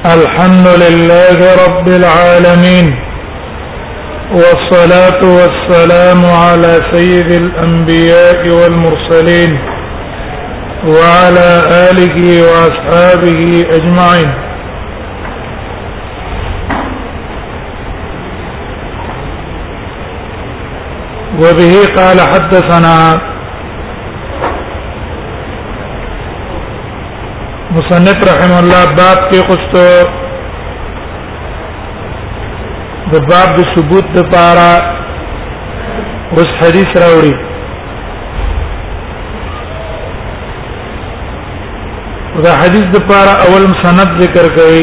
الحمد لله رب العالمين والصلاة والسلام على سيد الأنبياء والمرسلين وعلى آله وأصحابه أجمعين وبه قال حدثنا مصنف رحم الله باب کې خوستو د باب د ثبوت لپاره اوس حدیث راوړي دا حدیث د لپاره اول سند ذکر کړي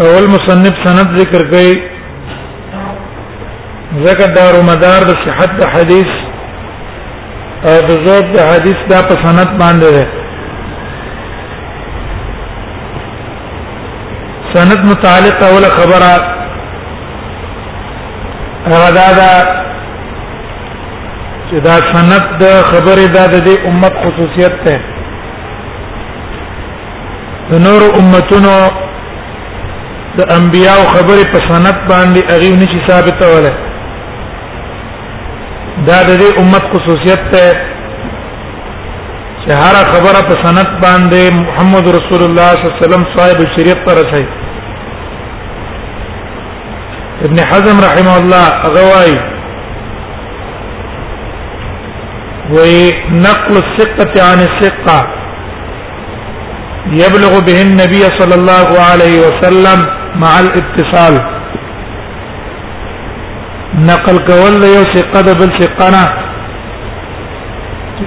اول مصنف سند ذکر کوي زکه دار مدار د صحت د حدیث او د زوب د حدیث دا په سند باندې ده سند متعلق اول خبره هغه دا ده چې دا سند د خبره ده د امت خصوصیت ده د نور امتونو د انبیاء خبره په سند باندې اغي نشي ثابته ولا دا د دې امت خصوصیت ته چې هر خبره په سند باندې محمد رسول الله صلی الله علیه وسلم صاحب شریعت پر رسي ابن حزم رحمه الله غواي ونقل الثقة عن الثقة يبلغ به النبي صلى الله عليه وسلم مع الاتصال نقل کول یو ثقه د بل ثقه نه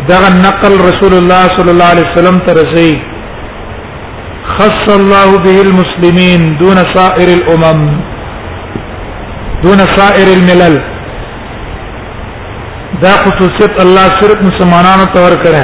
دغه نقل رسول الله صلى الله عليه وسلم ترسي خص الله به المسلمين دون سائر الامم دون سائر الملل دا خصوصیت الله صرف مسلمانانو تور کړه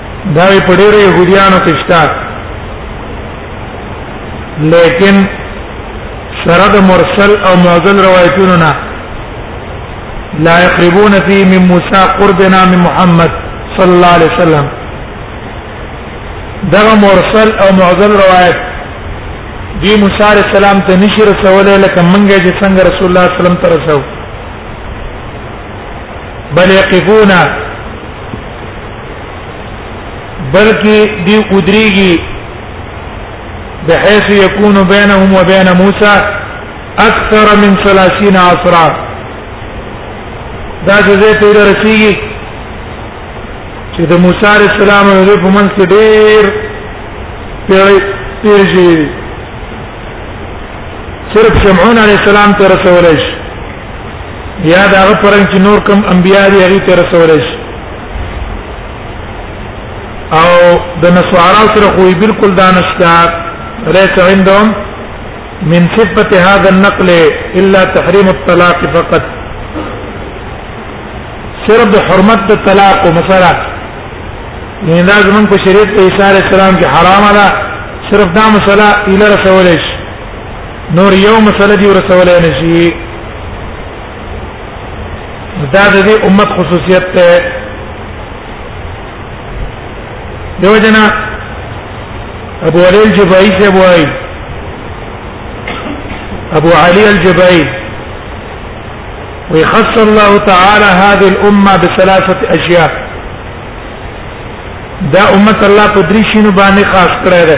دا په ډېرو يهوديانو کې شته لیکن سره د مرسل او معضل روایتونو نه لا يقربون في من موسى قربنا من محمد صلى الله عليه وسلم دا مرسل او معضل روایت دی موسی عليه السلام ته نشي رسوله لکه منګه چې څنګه رسول الله صلی الله عليه وسلم ته رسو بل يقفون بلکې دی ودریږي بحيث يكون بينهم وبين موسى اكثر من 30 عصرا دا چې زه ته رسیږي چې د موسی عليه السلام او په منځ کې ډېر پیړې تیر شي صرف شمعون عليه السلام ته رسول شي یا دا غفرن چې نور کم انبیا دي هغه ته رسول شي او د نسوارا سره خو بالکل دانشتا ليس عندهم من صفه هذا النقل الا تحريم الطلاق فقط صرف د حرمت د طلاق مثلا نه لازم په شریعت په اشاره اسلام کې حرام ده صرف دا مسله اله رسول شي نور یو مسله دی رسول نه شي دا د دې امت خصوصیت ته دیو جنا ابو علي الجبائي سے بوای ابو علي الجبائي ويخص الله تعالى هذه الامه بثلاثه اشياء دا امت الله په درې شینو باندې خاص کړی دی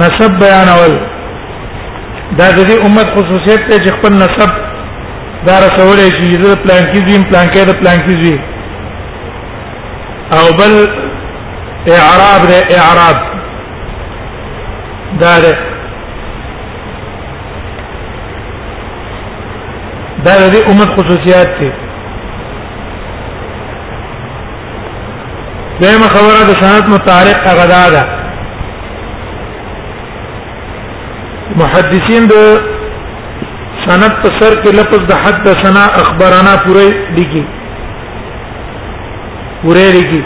نسب بیانول دا د دې امت خصوصیت ته چې خپل نسب دا رسولې چې د پلان کې زم پلان کې د پلان کې زی او بل اعراب د اعراب دا ده دا د امت خصوصیات دي دیمه خبره د سند متعلق هغه دا ده محدثین د سند په سر کې لفظ د حدثنا اخبرنا پوره لیکي پوره لیکي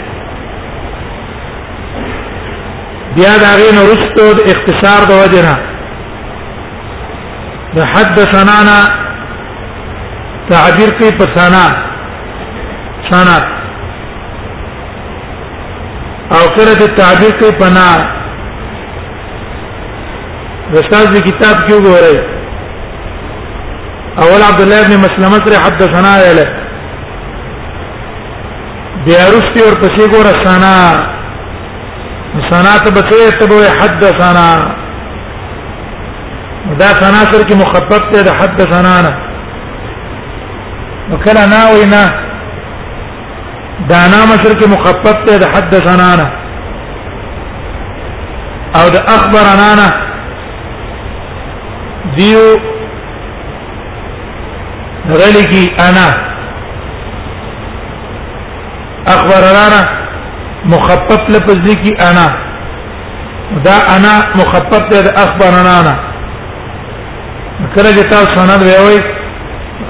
بیا دا غي نو رستو د اختصار د وجنا د حدثنا تعبیر کوي په ثنا سنت او کله چې تعبیر کوي پنا رساز دی کتاب کې وګورئ اول عبد الله بن مسلمه سره حدثنا ویل بیا رستی اور پسې ګور سنا سنا ته بچي ته به حدثنا دا سنا سره کې مخفف ته حدثنا نه نو کله نا وینا دا نا مصدر کې مخفف ته د حدثنا نه او د اخبرنا نه دیو غلی کی انا اخبرنا نه مخفف لفظ دی کی انا دا انا مخفف ته د اخبرنا نه کله چې تاسو سند ویوي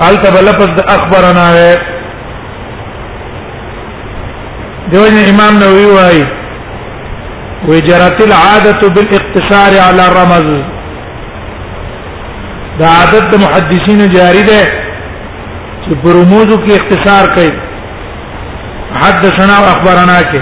الته بل لفظ د اخبرنا وي دیوژن امام نووي وايي وجرت العاده بالاقتصار على الرمز دا عادت د محدثینو جاری ده چې پر رموزو کې اختصار کوي حدثنا واخبرنا کې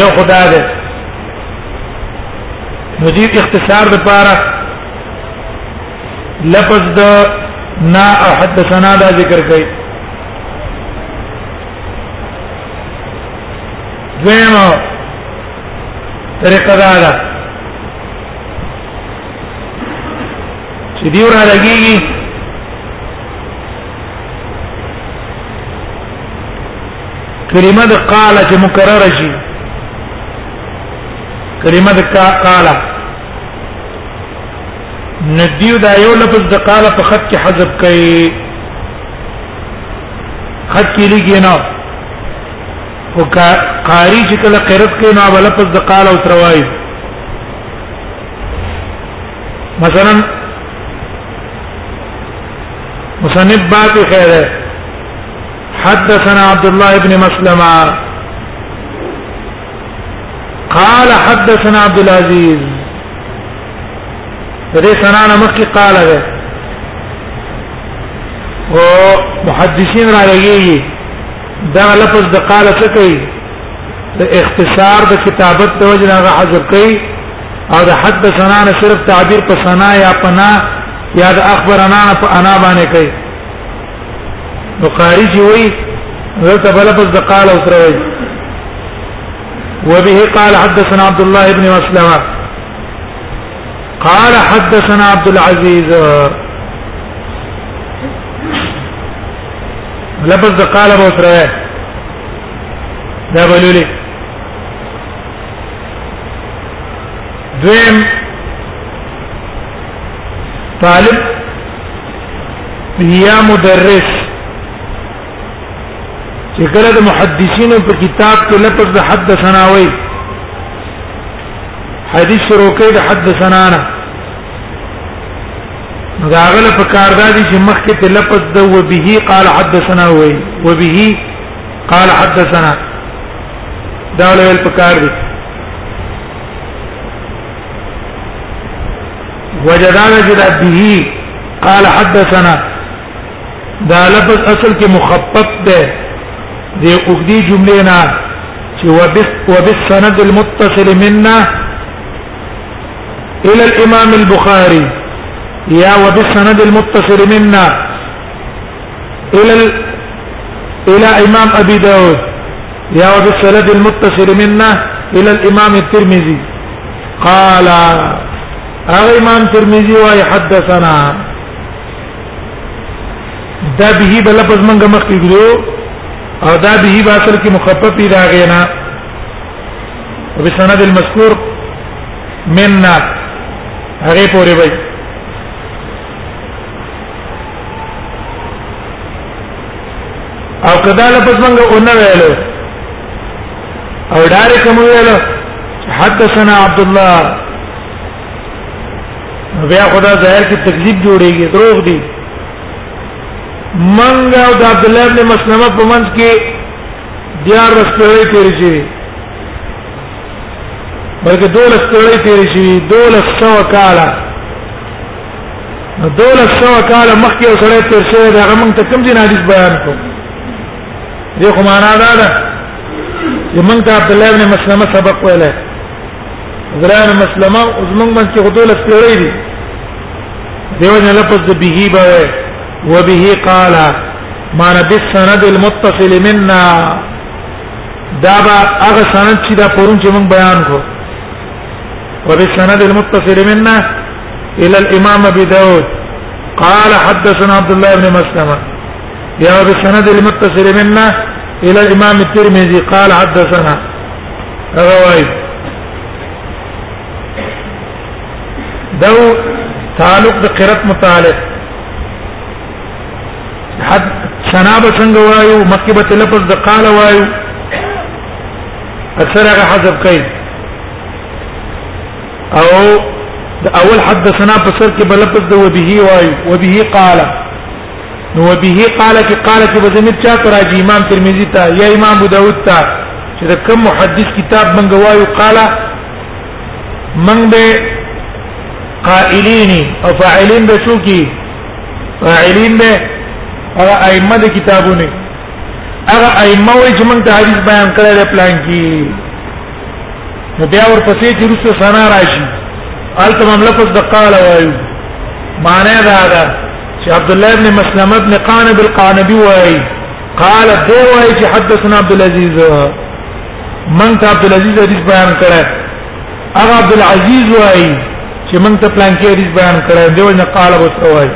یو خدا دې نو دې اختصار لپاره لفظ د نا او حدثنا دا ذکر کړي دویمه طریقه دا ده چې دیو را لګیږي کلمه د قال چې مکرر شي کلمه د قال ندیو دا یو لفظ د قال په خط کې حذف کړي خط کې لګي نه او قاری چې کله قرت کې نو بل لفظ د قال او تروای مثلا مصنف باب خیره حدثنا عبد الله بن مسلمه قال حدثنا عبد العزيز دې سنانا مخکې قال ده او محدثین را لګي دا لفظ د قال څه کوي د اختصار د کتابت د وجه نه حذف کوي او د حدثنا نه صرف تعبیر په سنا یا پنا یا د اخبرنا په انا باندې کوي نو خارجي وي ذات بلفظ د قال او تروي وبه قال حدثنا عبد الله بن مسلمة قال حدثنا عبد العزيز لفظ قال ابو تروي دا بلولي دویم طالب یا مدرس چې کله د محدثینو په کتاب کې لفظ د حدثنا وای حدیث شروع کوي د حدثنا نه دا غل په کار دا دي چې مخکې ته لفظ د و به قال حدثنا وای و به قال حدثنا دا ول په کار دي وجدان جدا به قال حدثنا دا لفظ اصل کې مخفف ده د اوګدي جملې نه چې وبالسند المتصل منا الى الامام البخاري يا وبالسند المتصل منا الى الى امام ابي داود يا وبالسند المتصل منا الى الامام الترمذي قال هذا امام الترمذي وهي حدثنا دا به بلفظ منګه مخکې ګلو او دا به په اصل کې مخفف دی دا غینا وبسند المذكور منا هغه پورې وای او کدا لفظ منګه اون ویل او ډار کوم ویل حدثنا عبد الله بیا خدا ظاهر کی تکذیب جوړیږي دروغ دی منګه او د عبد الله ابن مسلمه په منځ کې دیار رسولې تیر شي بلکې دولس تیر شي دولس سو کاله نو دولس سو کال مخکې یو سړی تیر شوی دی هغه موږ ته کوم دین حدیث بیان کړو دې خو معنا دا ده چې موږ ته عبد الله بن مسلمه سبق ویل عبد الله بن مسلمه اوس موږ باندې چې دولس پیړۍ دي دیو نه لفظ د به به و به قال ما نبي السند المتصل منا دا با هغه سند چې دا پرون چې موږ بیان کړو و به سند المتصل منا الى الامام ابي داود قال حدثنا عبد الله بن مسلمه يا بالسند المتصل منا الى الامام الترمذي قال حدثنا رواه دو تعلق د قرات متعلق حد سنا به څنګه وایو مکه به لفظ د قال وایو اکثر هغه حذف کوي او د اول حدثنا په سر کې بلپس د وبه وای وبه قال نو وبه قال کې قال کې بزمت چا تراجی امام ترمذی ته یا امام ابو داود ته چې د کوم محدث کتاب منګ وایو قال من به قائلین او فاعلین به شو کی فاعلین به هغه ائمه د کتابونه هغه ائمه وي چې موږ ته حدیث بیان کړل پلان کې نو بیا ورپسې چې رسو سنا راشي الته هم لفظ د قال وایو معنی دا ده چې عبد الله ابن مسلم ابن قانب القانبي وایي قال دی وایي چې حدثنا عبد العزيز من ته عبد العزيز حدیث بیان کړه هغه عبد العزيز وایي چې من ته پلان کې حدیث بیان کړه دی وایي قال بوته وایي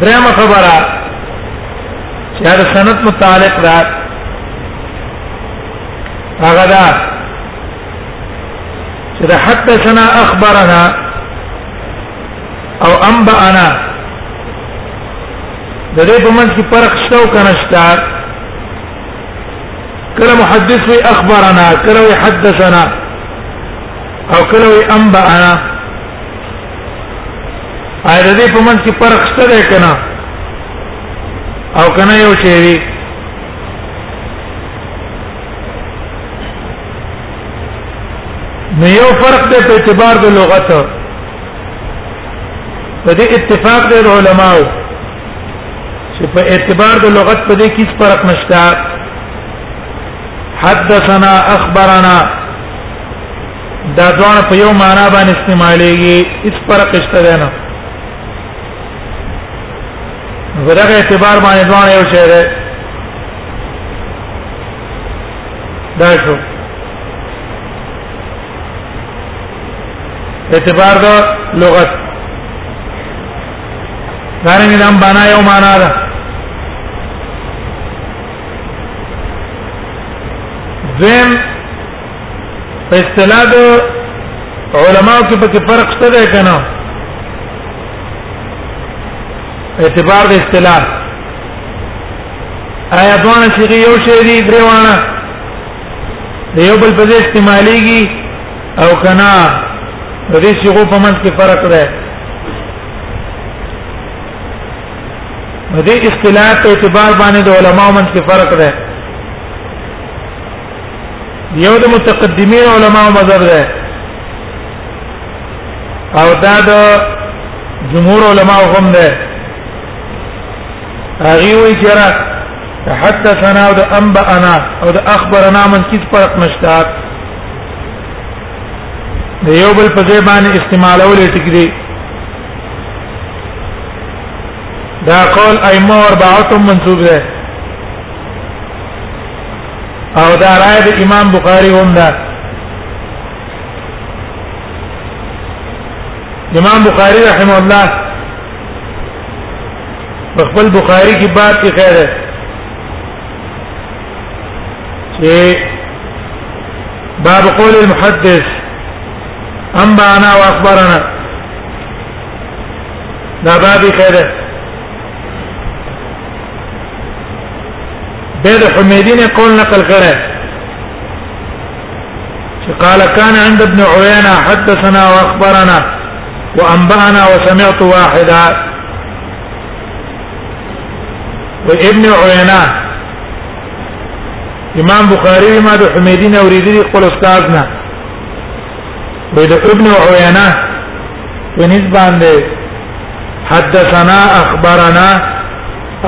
درېمه خبره چې هر سند متعلق ده هغه ده چې ده حدثنا اخبرنا او انبأنا د دې په منځ کې فرق شته او کنه شته کله محدث وی اخبرنا کله وی حدثنا او کله وی انبأنا آیا د دې په منځ کې فرق شته دی کنه او کنه یو شی وی نو یو فرق دی په اعتبار د لغت په دې اتفاق دی علماء چې په اعتبار د لغت په دې کې فرق نشته حدثنا اخبرنا دا دواړه په یو معنا باندې استعمالېږي هیڅ فرق شته دی نه زړه اعتبار باندې دواړه یو شی دی دا شو اعتبار دا لغت دارنګ نام بنا یو معنا ده زم په اصطلاح د علماو کې پکې فرق شته دی کنه اعتبار د اصطلاح آیا دوه شي یو شی دی دروانه د یو بل په استعماليږي او کنا د دې شیغو په منځ کې فرق دی د دې اصطلاح په اعتبار باندې د علماو منځ کې فرق دی یو د متقدمین علما مذهب ده او دا د جمهور علما هم ده هغه وی چیرې حتى ثنا او د انبانا او د اخبرنا من کیس فرق نشته د یو بل په ځای باندې استعمالول ټکري دا قول ائمه اربعه منسوب ده او دا رائے د امام بخاری هم ده امام بخاری رحم الله خپل بخاری کی باب کې خیر ہے چې باب قول المحدث انبانا واخبرنا دا باب خیر ہے بيد حميدي نے قول نقل کرے قال كان عند ابن عيينة حدثنا واخبرنا وانبانا وسمعت واحدا وابن عيينة امام بخاري ما د حميدي نے اوریدلی خپل استادنا بيد ابن عيينة تنیس باندې حدثنا اخبرنا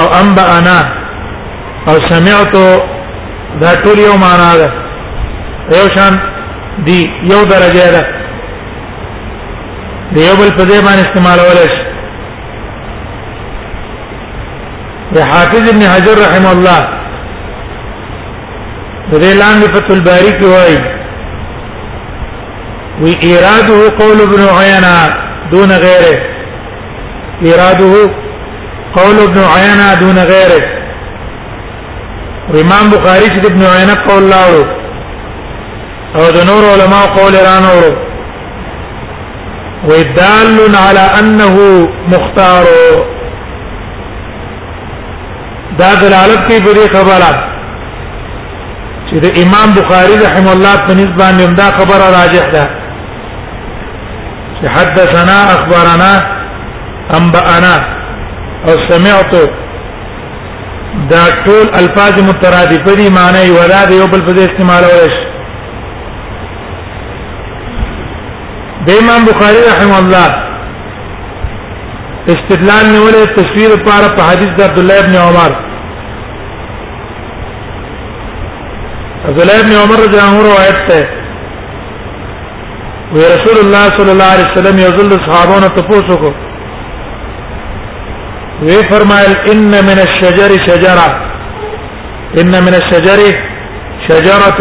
او انبانا او سمعت دا ټول یو معنا ده یو شان دی یو درجه ده دی یو بل په دې باندې استعمالول شي د حافظ ابن حجر رحم الله د دې لاندې فتح الباری کې وایي وی اراده قول ابن عینا دون غیره اراده قول ابن عینا دون غیره امام بخاری چې ابن عینا قول لاړو او د نور علما قول رانورو ودال على انه مختار دا دلالت کوي په دې خبره چې د امام بخاری رحم الله په نسبت باندې هم دا خبره راجح ده چې حدثنا اخبارنا انبانا او سمعت دا ټول الفاظ مترادفه دي معنی یو دا یو بل په استعمال ورش د امام بخاری رحم الله استدلال نیولې تصویر لپاره په حدیث د عبد الله ابن عمر عبد الله بن عمر رضی الله عنه روایت ده وی رسول الله صلی الله علیه وسلم یو ځل صحابانو ته پوښتنه کو وی فرمایل ان من الشجر شجره ان من الشجر شجره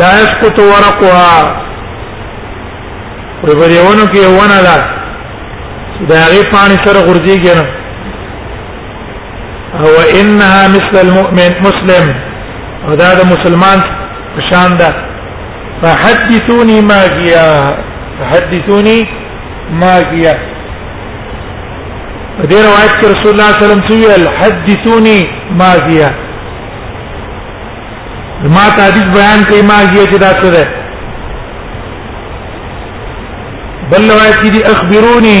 لا يسقط ورقها وربدیونو کې ونه ده دا غي پانی سره غورځيږي نه هو انها مثل المؤمن مسلم او دا د مسلمان شان ده فحدثوني ما فيها فحدثوني ما فيها په دې روایت کې رسول الله صلی الله علیه وسلم ویل حدثوني ما فيها ما ته حدیث بیان کوي ما فيها چې دا څه ده بل روایت کې دي اخبروني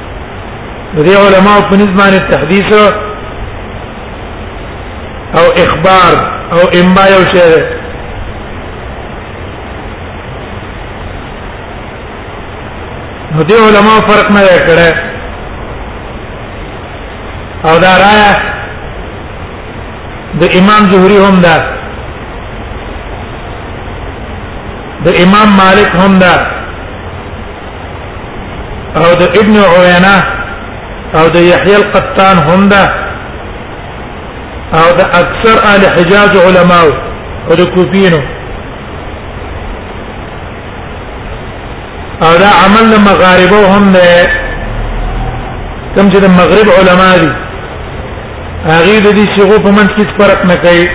دې علماء په نسبت تحديث او اخبار او انباء یو شی دی نو دې علماء فرق نه کړی او دا رايه د امام زهري هم ده د امام مالک هم ده او د ابن عوینا او د یحیی القطان هم ده او د اکثر اهل حجاز علما او د کوفینو او دا عمل د مغاربه هم ده کوم چې د مغرب علما دي هغه د دې شغو په منځ کې فرق نه کوي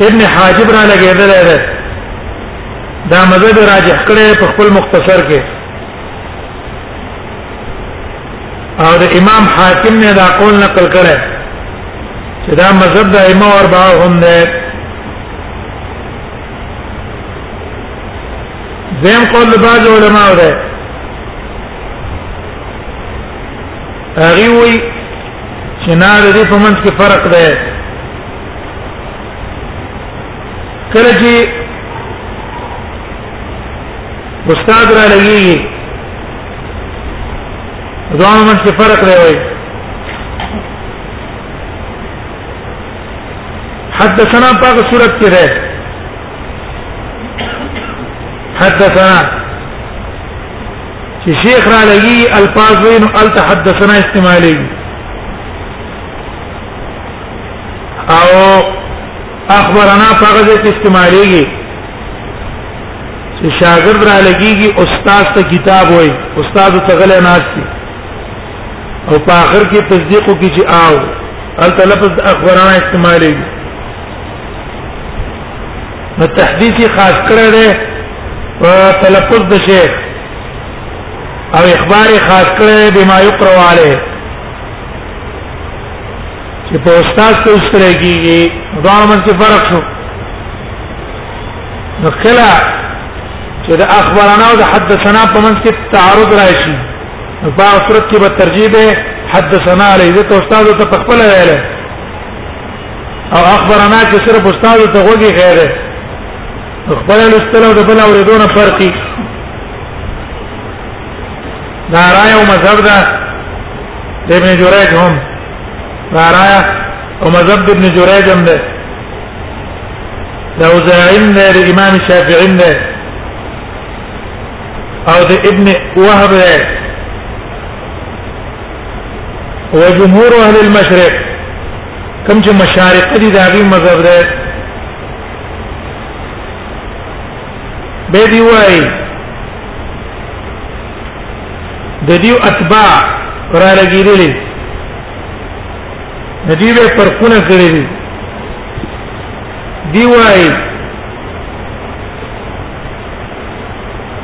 ابن حاجب را لګیدل دی دا مذهب راجح کړي په خپل مختصر کې او د امام حاکم نه دا قول نقل کړي چې دا مذهب د ائمه اربعه هم دی زم قول د بعض علماء دی هغه وی چې نه د دې په منځ کې فرق دی کله چې استاد را لګي دوه من څه فرق دی وای حدثنا پاک صورت کې ده حدثنا چې شیخ را لګي الفاظ وین ال تحدثنا استعمالي او اخبرنا هغه ځای کې استعمالېږي چې شاګرد را لګيږي استاد ته کتاب وای استاد ته غلې ناشتي او په اخر کې تصدیق کوي چې آو هل تلفظ اخبرنا استعمالېږي نو تحدیثي خاص کړی دی په تلفظ د شیخ او اخبار خاص کړی بما یقرأ علیه چې په استاد ته اشتراک کیږي دا من کې فرق شو نو کله چې د اخبارنا او د حدثنا په منځ کې تعارض راشي نو په صورت کې به ترجیح به حدثنا علی ذکر استاد ته تخپل ویل او اخبارنا چې صرف استاد ته وګي خیره خپل استلو د بل اوریدونه فرقي دا رائے او مذهب ده د ابن جریج هم دا رائے او مذهب د ابن جریج هم ده لو زاعم ده د امام شافعی ده او د ابن وهب ده وجمهور اهل المشرق کوم چې مشارق دي دا غي مذهب ده به دی وایي د دیو اتباع را لګیدلې د دیو به فرقونه کړې دي دی وای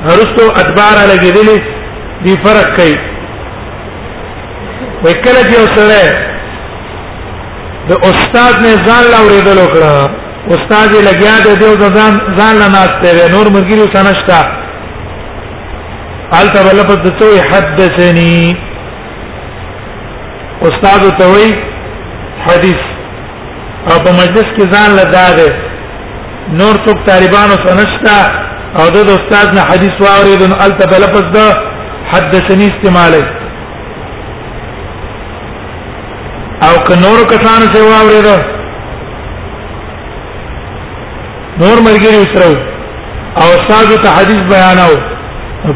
هرڅو اتباع را لګیدلې دی فرق کوي وکړه چې اوسره د استاد نه ځان لا ورېدل وکړه استاد یې لګیا دی دیو ځان ځان لا ناشته دی نور مرګي یو سنشتا الته بل په دته حدثني استاد ته وی حدیث او په مجلس کې ځان لا داده نور څوک طالبانو سنشتا او د استاد نه حدیث واوریدن الته بل په دته حدثني استعماله او که نور کسانو څه واورید نور ملګری سره او استاد ته حدیث بیاناو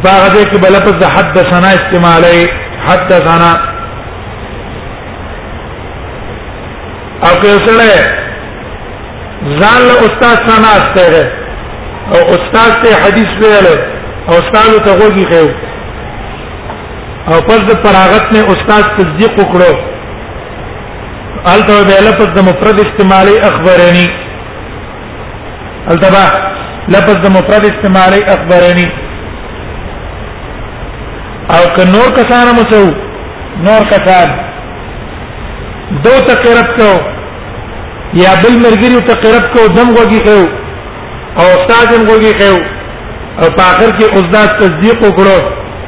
په هغه ځای کې بلپس د حدثنا استعمالي حدثنا او که سره ځان له استاد سره ناشته او استاد ته حدیث ویل او استاد ته وګی خو او پس د فراغت نه استاد تصدیق وکړو الته به لفظ د مفرد استعمالي اخبرني الته به لفظ د مفرد استعمالي اخبرني او که نور کسان مو څو نور کسان دو تقرب کو یا بل مرګریو تقرب کو دم وږي کو او استاد هم وږي کو او په اخر کې استاد تصدیق وکړو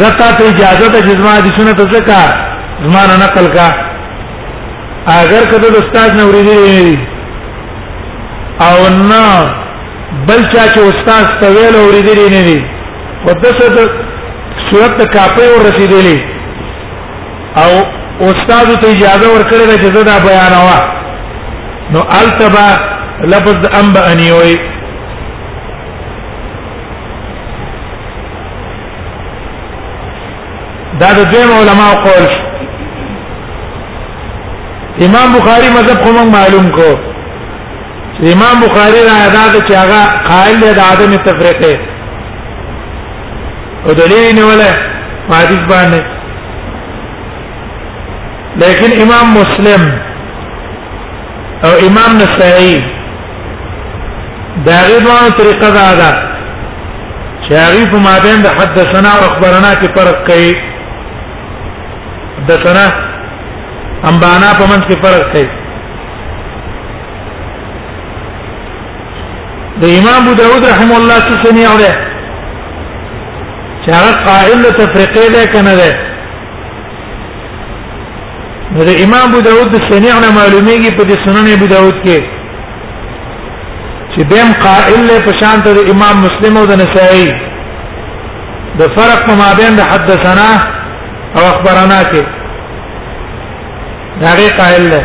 زتا ته اجازه ده چې زما دي سنت زکا زما نه نقل کا اگر کته د استاد نه ورېدلې او نه بل چا چې استاد ته ویل ورېدلې نه دي ودسه د صورت ته کاپي ور رسیدلې او استاد ته اجازه ورکړې ده چې زه دا بیانوا نو التبا لفظ انبا انیوي دا د دیم علماء قول شو امام بخاری مذهب خو موږ معلوم کو امام بخاری را ادا د چاغه قائل دی د عدم تفریقه او دلیل نه ولا حدیث باندې لیکن امام مسلم او امام نسائی دا غي دوه طریقه دا ده چې هغه په مابین د حدثنا او اخبارنا کې فرق کوي حدثنا انبانا په منځ کې فرق کوي د امام ابو داود رحم الله څخه سني اوره چې هغه قائل تفریقې ده کنه ده نو د امام ابو داود د سنیع نه معلومیږي په دې سنن ابو داود کې چې دیم قائل له پشان ته د امام مسلم او د نسائی د فرق په مابین د حدثنا او اخبرنا کې دا غي قائل له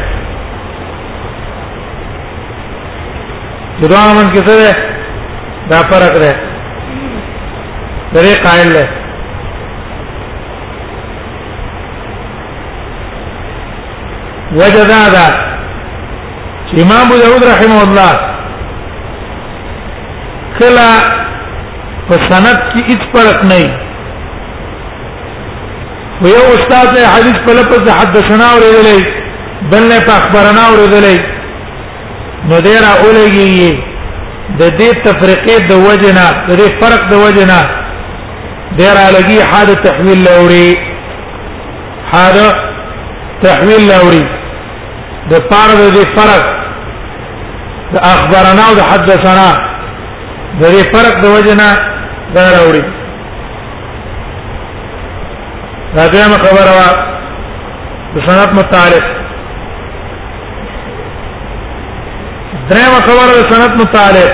دوه من کې سره دا فرق ده درې قائل له وجه دا ده چې امام ابو داود رحمه الله کلا په سند کې هیڅ فرق نه وي خو یو استاد له حدیث په لپس د حدثنا اورېدلې بل نه په اخبارنا اورېدلې نو دې را اولېږي د دې تفریقې د وجنه د دې فرق د وجنه دیر علاوی حاده تحویل لوري حاده تحویل لوري د پاره د فرق د اخبارنا او د حدثنا د دې فرق د وجنه دا راوړي دا دغه خبره وا د سند متعلق درېمه خبره د سند متعلق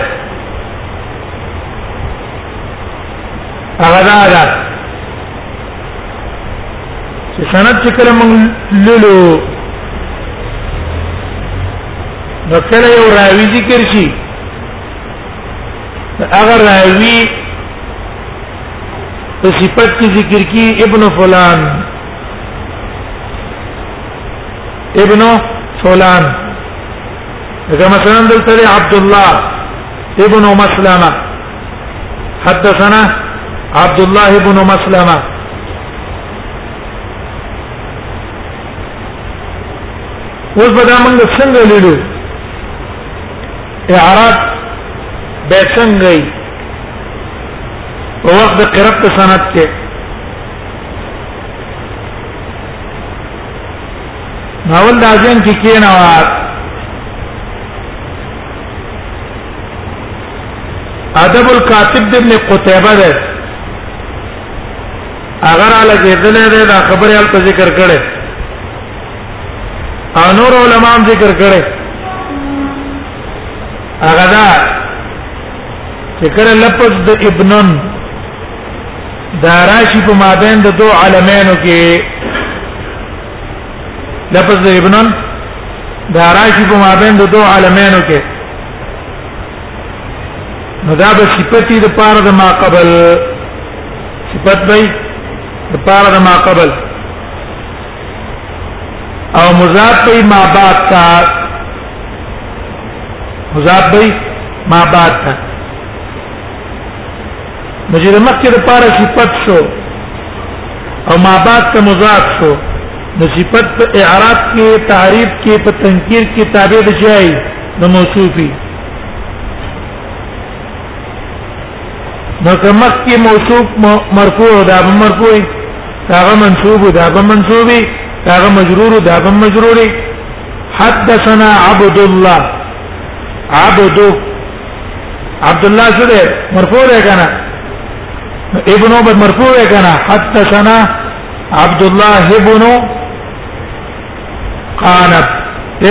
هغه دا ده چې سند چې کله موږ لولو نو کله یو راوی ذکر شي هغه راوی په صفت کې ذکر کی ابن فلان ابن فلان اذا مثلا دلته عبد الله ابن مسلمه حدثنا عبد الله بن مسلمه اوس به دا موږ څنګه لیدو اعراب به څنګه وي په وخت د قرات سند کې ناول دا ځین کې کېنه ادب الكاتب د ابن قتيبه ده اگر علی ذل ده دا خبره ال ذکر کړي انور علماء ذکر کړي هغه دا چې کله لفظ د ابنن دا راشي په مابین د دوه علمانو کې لفظ د ابنن دا راشي په مابین د دوه علمانو کې نو دا به صفتی د پاره د ما قبل صفت به د پاره د ما قبل او مضاف به ما بعد تا مضاف به ما بعد تا نو چې د مخکې د پاره صفت شو او ما بعد ته مضاف شو نو صفت په اعراب کې تعریف کې په تنکیر کې تابع دي د موصوفي نو کمک کې موصوف مرفوع دا به مرفوع هغه منصوب دا به منصوبي هغه مجرور دا به مجروري حدثنا عبد الله عبد عبد الله سره مرفوع ده کنه ابن عبد مرفوع ده کنه حدثنا عبد الله ابن قانب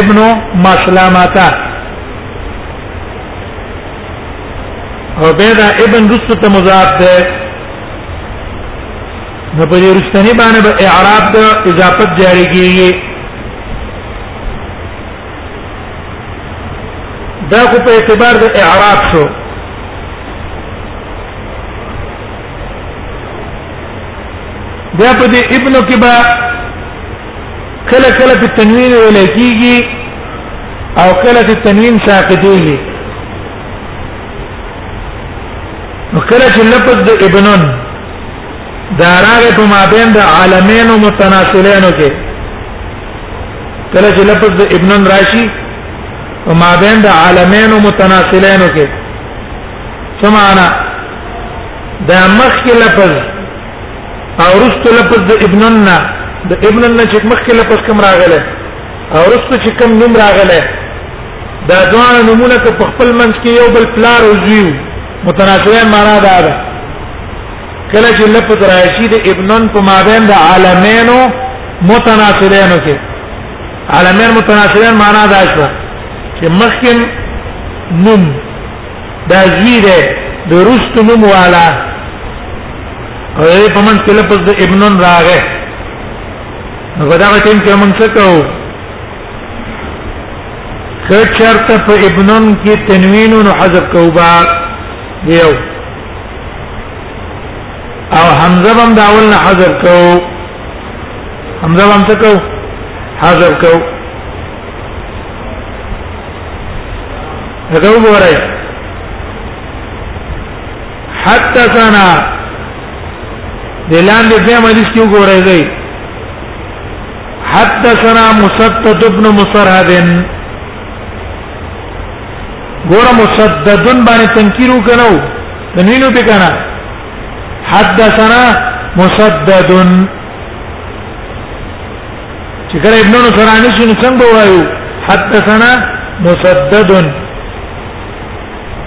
ابن مسلمه عبیدہ ابن رسو ته مضاف ده نو په دې رښتنی باندې به اعراب د اضافت جاری کیږي دا خو په اعتبار د اعراب شو بیا په دې ابن کې به کله کله په تنوین ویل کیږي او کله په تنوین ساقطیږي نو کله چې لفظ د ابنن دا راغی په مابین د عالمین او متناسلینو کې کله چې لفظ د ابنن راشي په مابین د عالمین او متناسلینو کې سمعنا دا مخکې لفظ او رست لفظ د ابننا د ابننا چې مخکې لفظ کوم راغله او رست چې کوم نوم راغله دا دوه نمونه که په خپل منځ کې یو بل پلار او زیو متناسبه معنا دا ده کله چې لفظ راشي د ابنن په مابین د عالمینو متناسبینو کې عالمین متناسبین معنا دا شو چې مخکې نوم دا زوی ده د رست نوم والا او یې په من کې لفظ د ابنن راغې نو په دا ټیم کې موږ څه کوو که چرته په ابنن کې تنوین نو حذف کوو با یو او حمزه بم دا اول نه حذف کوو حمزه بم څه کوو حذف کوو هدا وګورئ حتی سنا دلان دې په مجلس کې وګورئ دی حتی سنا مسدد ابن مسرهد ګور مسددن باندې تنکیر وکنو تنوینو پکانا حدثنا مسددن چې کله ابن نصرانی شي نو څنګه وایو حدثنا مسدد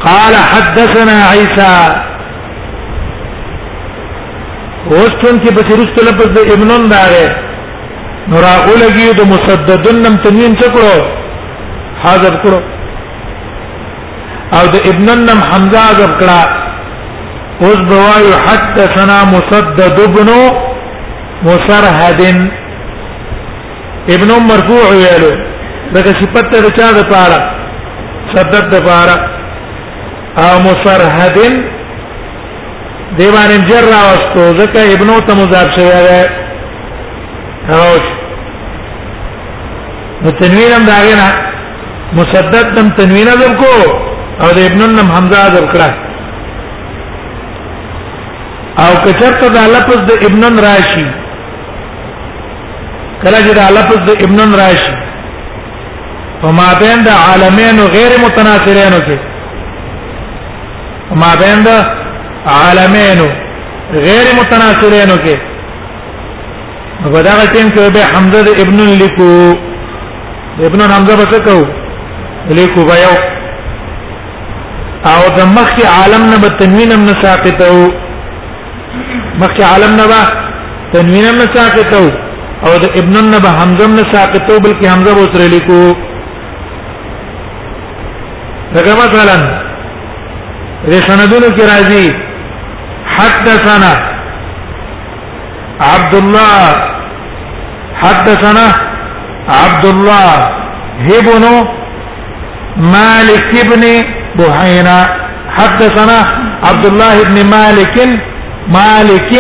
قال حدثنا عيسى وستون کې بچی رسته لفظ د ابنن داره نو راغولږي د مسددن نم تنوین څکړو حاضر کړو او د ابن النم حمزه عذب کړه اوس بوایو حدثنا مسدد ابن مسرهد ابن مرفوع ویلو دغه صفت ته چا د پاره سدد د پاره او مسرهد دیوان جر راوستو ځکه ابنو ته مضاف شوی دی او نو تنوین هم داغه نه مسدد نم تنوین ذکر کو او د ابن نم حمزه ذکر کړه او کچرته دا لفظ د ابن راشي کله چې دا لفظ د ابن راشي فما بین د عالمین غیر متناصرین کې فما بین د عالمین غیر متناصرین کې په دا ټیم کې به حمزه د ابن لیکو ابن حمزه به څه کوو لیکو به یو او د مخکې عالم نه به تنوین هم نه ساقطو مخکې عالم نه به تنوین هم نه ساقطو او د ابن نه به حمزه هم نه ساقطو بلکې حمزه به سره لیکو دغه مثلا د سندونو کې راځي حدثنا عبد الله حدثنا عبد الله ابن مالك ابن بحيرة حدثنا عبد الله بن مالك مالك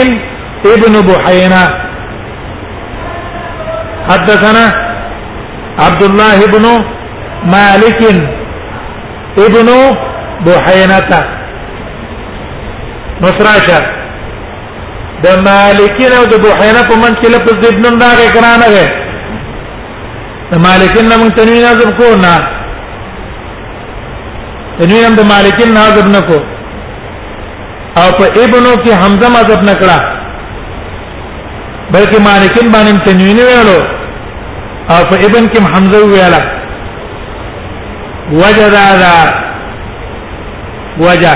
ابن بحيرة حدثنا عبد الله بن مالك ابن بحينة نصراشه د مالکین او د ابو حنیفه من کې لفظ د ابن راغی کرانه ده د مالکین نه مونږ تنوین حذف کو نه تنوین هم د مالکین نه حذف نه کو او په ابنو کې حمزه حذف نه کړه بلکې مالکین باندې تنوین ویلو او په ابن کې حمزه ویلا وجدا وجه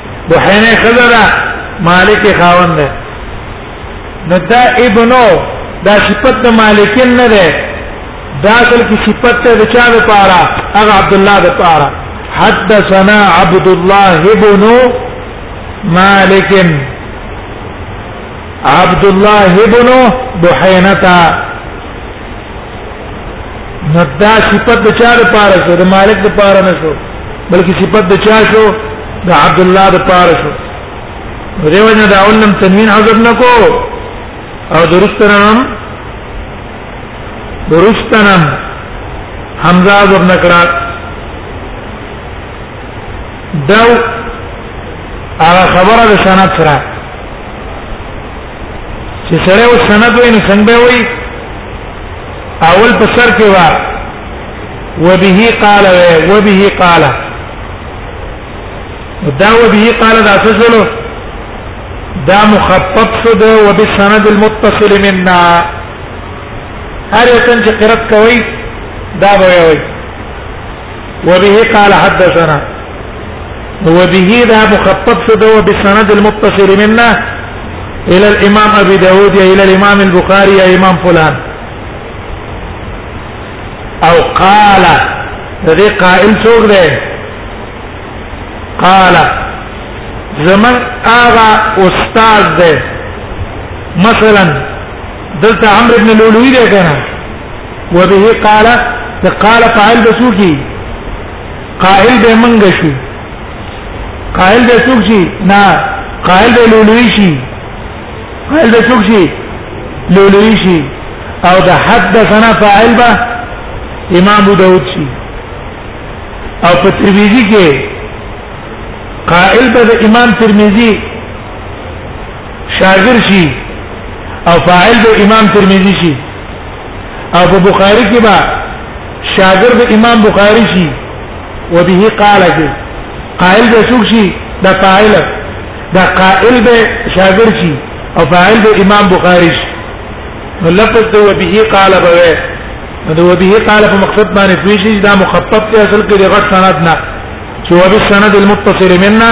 بحیره خزره مالک خاوند ده نو دا ابنو دا صفت د مالکین نه ده دا اصل کی صفت ده د چا لپاره هغه عبد الله لپاره حدثنا عبد الله ابن مالک عبد الله ابن بحينه نو دا صفت د چا لپاره شو د مالک لپاره نه شو بلکې صفت د چا شو د عبد الله لپاره شو دیو نه دا اولم تنوین حذف نکو او درستنم درستنم حمزه حذف نکړه دا هغه خبره د سند سره چې سره او سند وینو څنګه وي اول په سر کې وا وبه قال وبه قال دا وبه قال دا څه شلو دا مخفف شو د وبسند المتصل منا هر یو څنګه قرات کوي دا به وي وبه قال حدثنا وبه دا مخفف شو د وبسند المتصل منا الى الامام ابي داود يا الى الامام البخاري يا امام فلان او قال ذي قائل سوق ده قال زمن اغا استاد ده مثلا دلتا عمرو بن لؤلؤي ده كان وبه قال قال فعل بسوكي قائل به منګ شو قائل به څوک شي نه قائل به لولوي شي قائل به څوک شي لولوي شي او د حدثنا فاعل به امام ابو داود شي او په ترمذی کې قائل به امام ترمذی شاګر شي او فاعل به امام ترمذی شي او په بخاری کې با شاګرد امام بخاری شي وبه قال کې قائل به څوک شي دا فاعل دا قائل به شاګرد شي او فاعل به امام بخاری شي نو لفظ دی وبه قال به نو وبه قال په مقصد باندې دوی شي دا مخفف دی اصل کې د غټ سند نه چې وبه سند المتصل منا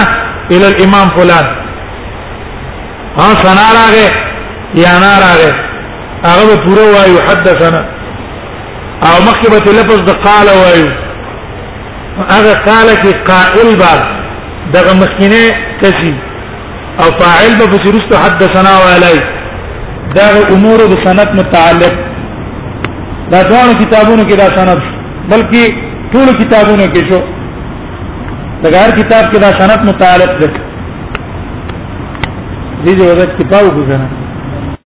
الى الامام فلان ها سنا راغه یا نا راغه هغه به پوره وایو حدثنا او مخکې به لفظ د قال وایو هغه قال کې قائل با دغه مخکینه کسي او فاعل به فسرست حدثنا وعلي دا امور د سند متعلق دا ټول کتابونو کې دا سند بلکې ټول کتابونو کې شو دا هر کتاب کې دا سند متعلق دی دې وجه کتاب وګورئ